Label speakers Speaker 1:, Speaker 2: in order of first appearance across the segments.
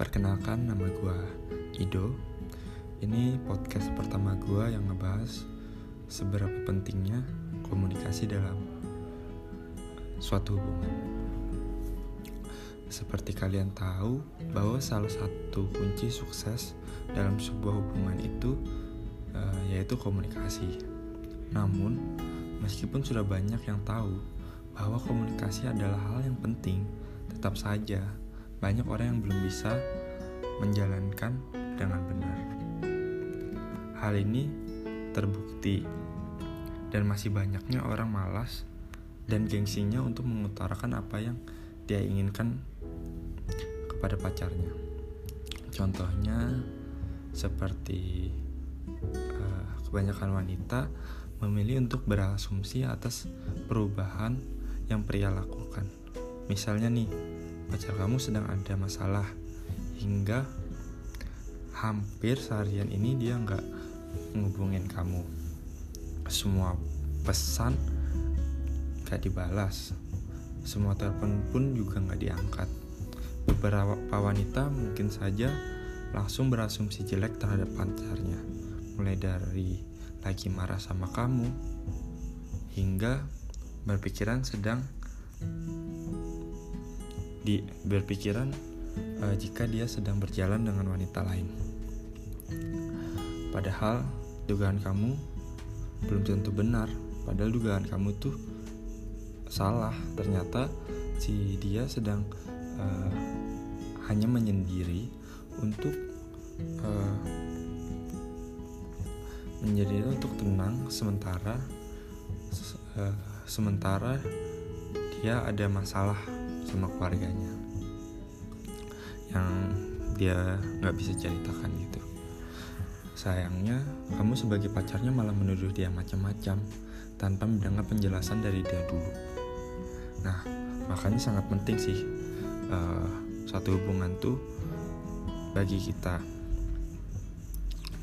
Speaker 1: Perkenalkan nama gue Ido. Ini podcast pertama gue yang ngebahas Seberapa pentingnya komunikasi dalam suatu hubungan. Seperti kalian tahu bahwa salah satu kunci sukses dalam sebuah hubungan itu uh, Yaitu komunikasi. Namun meskipun sudah banyak yang tahu bahwa komunikasi adalah hal yang penting Tetap saja banyak orang yang belum bisa menjalankan dengan benar. Hal ini terbukti dan masih banyaknya orang malas dan gengsinya untuk mengutarakan apa yang dia inginkan kepada pacarnya. Contohnya seperti uh, kebanyakan wanita memilih untuk berasumsi atas perubahan yang pria lakukan. Misalnya nih, pacar kamu sedang ada masalah hingga hampir seharian ini dia nggak ngubungin kamu. Semua pesan gak dibalas. Semua telepon pun juga nggak diangkat. Beberapa wanita mungkin saja langsung berasumsi jelek terhadap pacarnya. Mulai dari lagi marah sama kamu hingga berpikiran sedang di berpikiran uh, jika dia sedang berjalan dengan wanita lain. Padahal dugaan kamu belum tentu benar. Padahal dugaan kamu tuh salah. Ternyata si dia sedang uh, hanya menyendiri untuk uh, menjadi untuk tenang sementara uh, sementara dia ada masalah sama keluarganya. Yang dia nggak bisa ceritakan gitu. Sayangnya kamu sebagai pacarnya malah menuduh dia macam-macam tanpa mendengar penjelasan dari dia dulu. Nah makanya sangat penting sih uh, satu hubungan tuh bagi kita.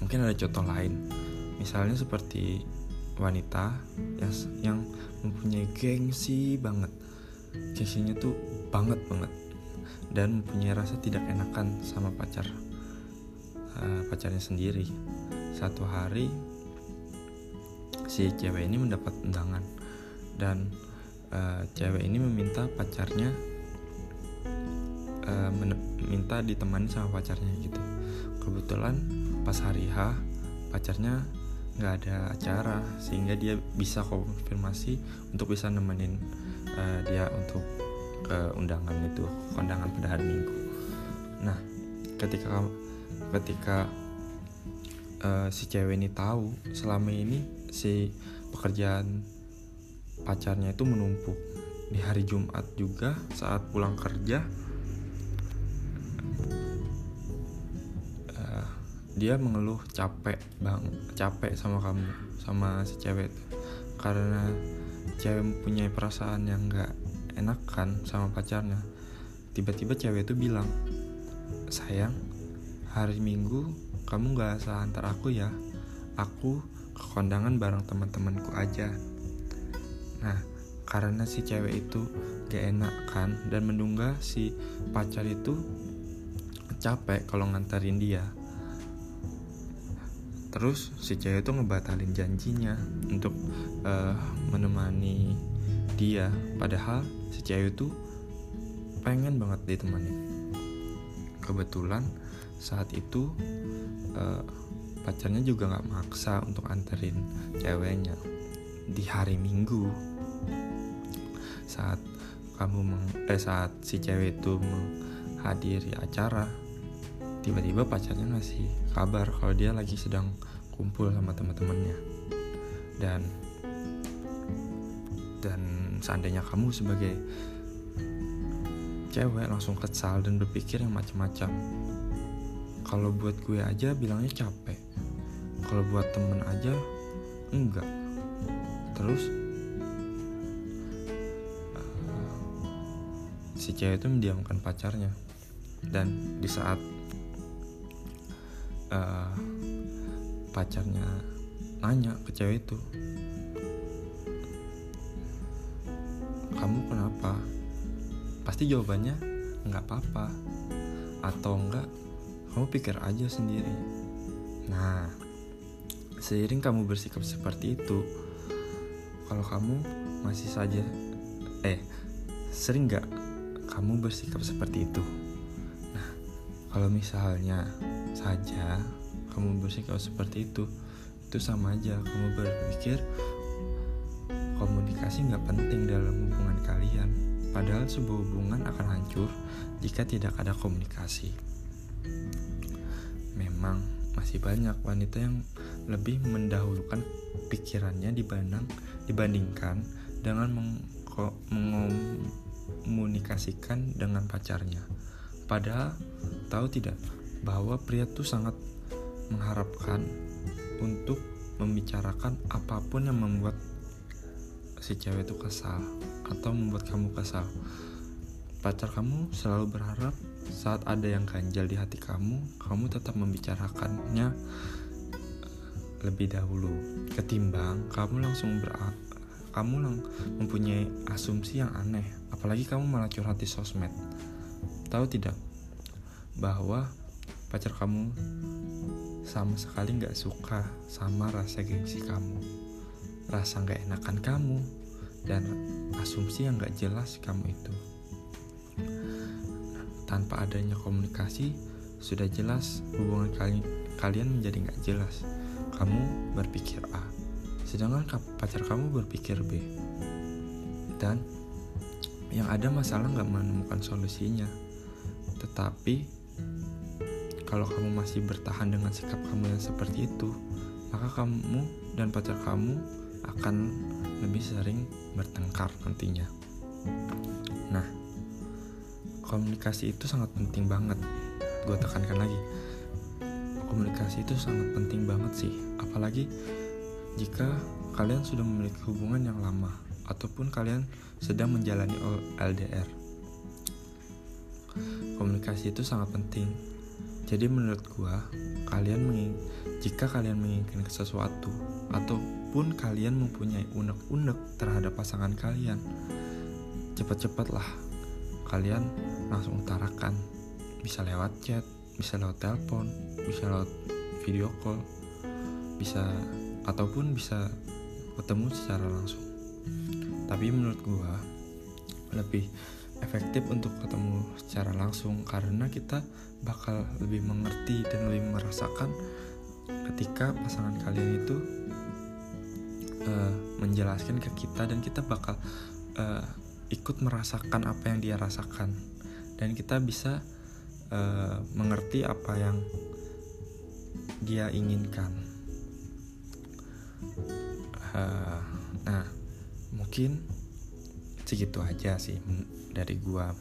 Speaker 1: Mungkin ada contoh lain. Misalnya seperti wanita yang yang mempunyai gengsi banget. Gengsinya tuh banget banget. Dan mempunyai rasa tidak enakan sama pacar uh, pacarnya sendiri. Satu hari si cewek ini mendapat undangan. Dan uh, cewek ini meminta pacarnya uh, minta ditemani sama pacarnya gitu. Kebetulan pas hari H pacarnya nggak ada acara sehingga dia bisa konfirmasi untuk bisa nemenin uh, dia untuk ke undangan itu kondangan pada hari minggu. Nah ketika ketika uh, si cewek ini tahu selama ini si pekerjaan pacarnya itu menumpuk. Di hari Jumat juga saat pulang kerja uh, dia mengeluh capek bang capek sama kamu sama si cewek karena cewek mempunyai perasaan yang gak enak kan sama pacarnya. Tiba-tiba cewek itu bilang sayang hari minggu kamu gak asal antar aku ya. Aku ke kondangan bareng teman-temanku aja. Nah karena si cewek itu gak enak kan dan menduga si pacar itu capek kalau nganterin dia. Terus si cewek itu ngebatalin janjinya untuk uh, menemani dia. Padahal si cewek itu pengen banget ditemani kebetulan saat itu uh, pacarnya juga nggak maksa untuk anterin ceweknya di hari minggu. Saat kamu meng, eh saat si cewek itu menghadiri acara tiba-tiba pacarnya ngasih kabar kalau dia lagi sedang kumpul sama teman-temannya. Dan dan seandainya kamu sebagai cewek langsung kesal dan berpikir yang macam-macam kalau buat gue aja bilangnya capek. Kalau buat temen aja enggak. Terus uh, si cewek itu mendiamkan pacarnya. Dan di saat uh, pacarnya nanya ke cewek itu kamu kenapa? Pasti jawabannya nggak apa-apa. Atau enggak kamu pikir aja sendiri. Nah seiring kamu bersikap seperti itu kalau kamu masih saja eh sering nggak kamu bersikap seperti itu? Nah kalau misalnya saja kamu bersikap seperti itu itu sama aja. Kamu berpikir komunikasi nggak penting dalam hubungan kalian. Padahal sebuah hubungan akan hancur jika tidak ada komunikasi. Memang masih banyak wanita yang lebih mendahulukan pikirannya dibanding dibandingkan dengan mengkomunikasikan dengan pacarnya. Padahal tahu tidak bahwa pria tuh sangat mengharapkan untuk membicarakan apa pun yang membuat si cewek itu kesal atau membuat kamu kesal. Pacar kamu selalu berharap saat ada yang ganjal di hati kamu, kamu tetap membicarakannya lebih dahulu. Ketimbang kamu langsung ber kamu lang mempunyai asumsi yang aneh apalagi kamu malah curhat di sosmed. Tahu tidak bahwa pacar kamu sama sekali nggak suka sama rasa gengsi kamu rasa nggak enakan kamu dan asumsi yang nggak jelas kamu itu. Tanpa adanya komunikasi sudah jelas hubungan kali, kalian menjadi nggak jelas. Kamu berpikir A sedangkan pacar kamu berpikir B. Dan yang ada masalah nggak menemukan solusinya. Tetapi kalau kamu masih bertahan dengan sikap kamu yang seperti itu, maka kamu dan pacar kamu akan lebih sering bertengkar nantinya. Nah, komunikasi itu sangat penting banget. Gue tekankan lagi, komunikasi itu sangat penting banget sih. Apalagi jika kalian sudah memiliki hubungan yang lama ataupun kalian sedang menjalani LDR. Komunikasi itu sangat penting jadi menurut gua, kalian menging jika kalian menginginkan sesuatu ataupun kalian mempunyai unek-unek terhadap pasangan kalian, cepat-cepatlah kalian langsung utarakan. Bisa lewat chat, bisa lewat telepon, bisa lewat video call, bisa ataupun bisa ketemu secara langsung. Tapi menurut gua lebih efektif untuk ketemu secara langsung karena kita bakal lebih mengerti dan lebih merasakan ketika pasangan kalian itu uh, menjelaskan ke kita dan kita bakal uh, ikut merasakan apa yang dia rasakan dan kita bisa uh, mengerti apa yang dia inginkan. Uh, nah, mungkin segitu aja sih dari gua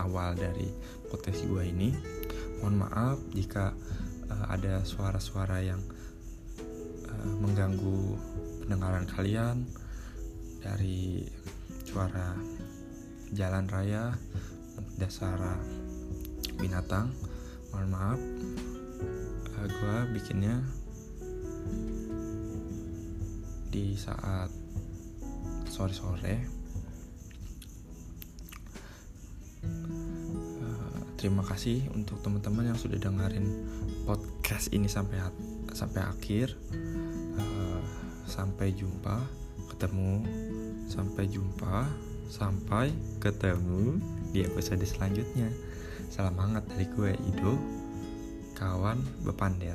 Speaker 1: awal dari podcast gua ini mohon maaf jika uh, ada suara-suara yang uh, mengganggu pendengaran kalian dari suara jalan raya dasar binatang. Mohon maaf uh, gue bikinnya di saat sore-sore. Terima kasih untuk teman-teman yang sudah dengerin podcast ini sampai sampai akhir. uh, sampai jumpa ketemu. Sampai jumpa sampai ketemu di episode selanjutnya. Salam hangat dari gue Ido. Kawan bepander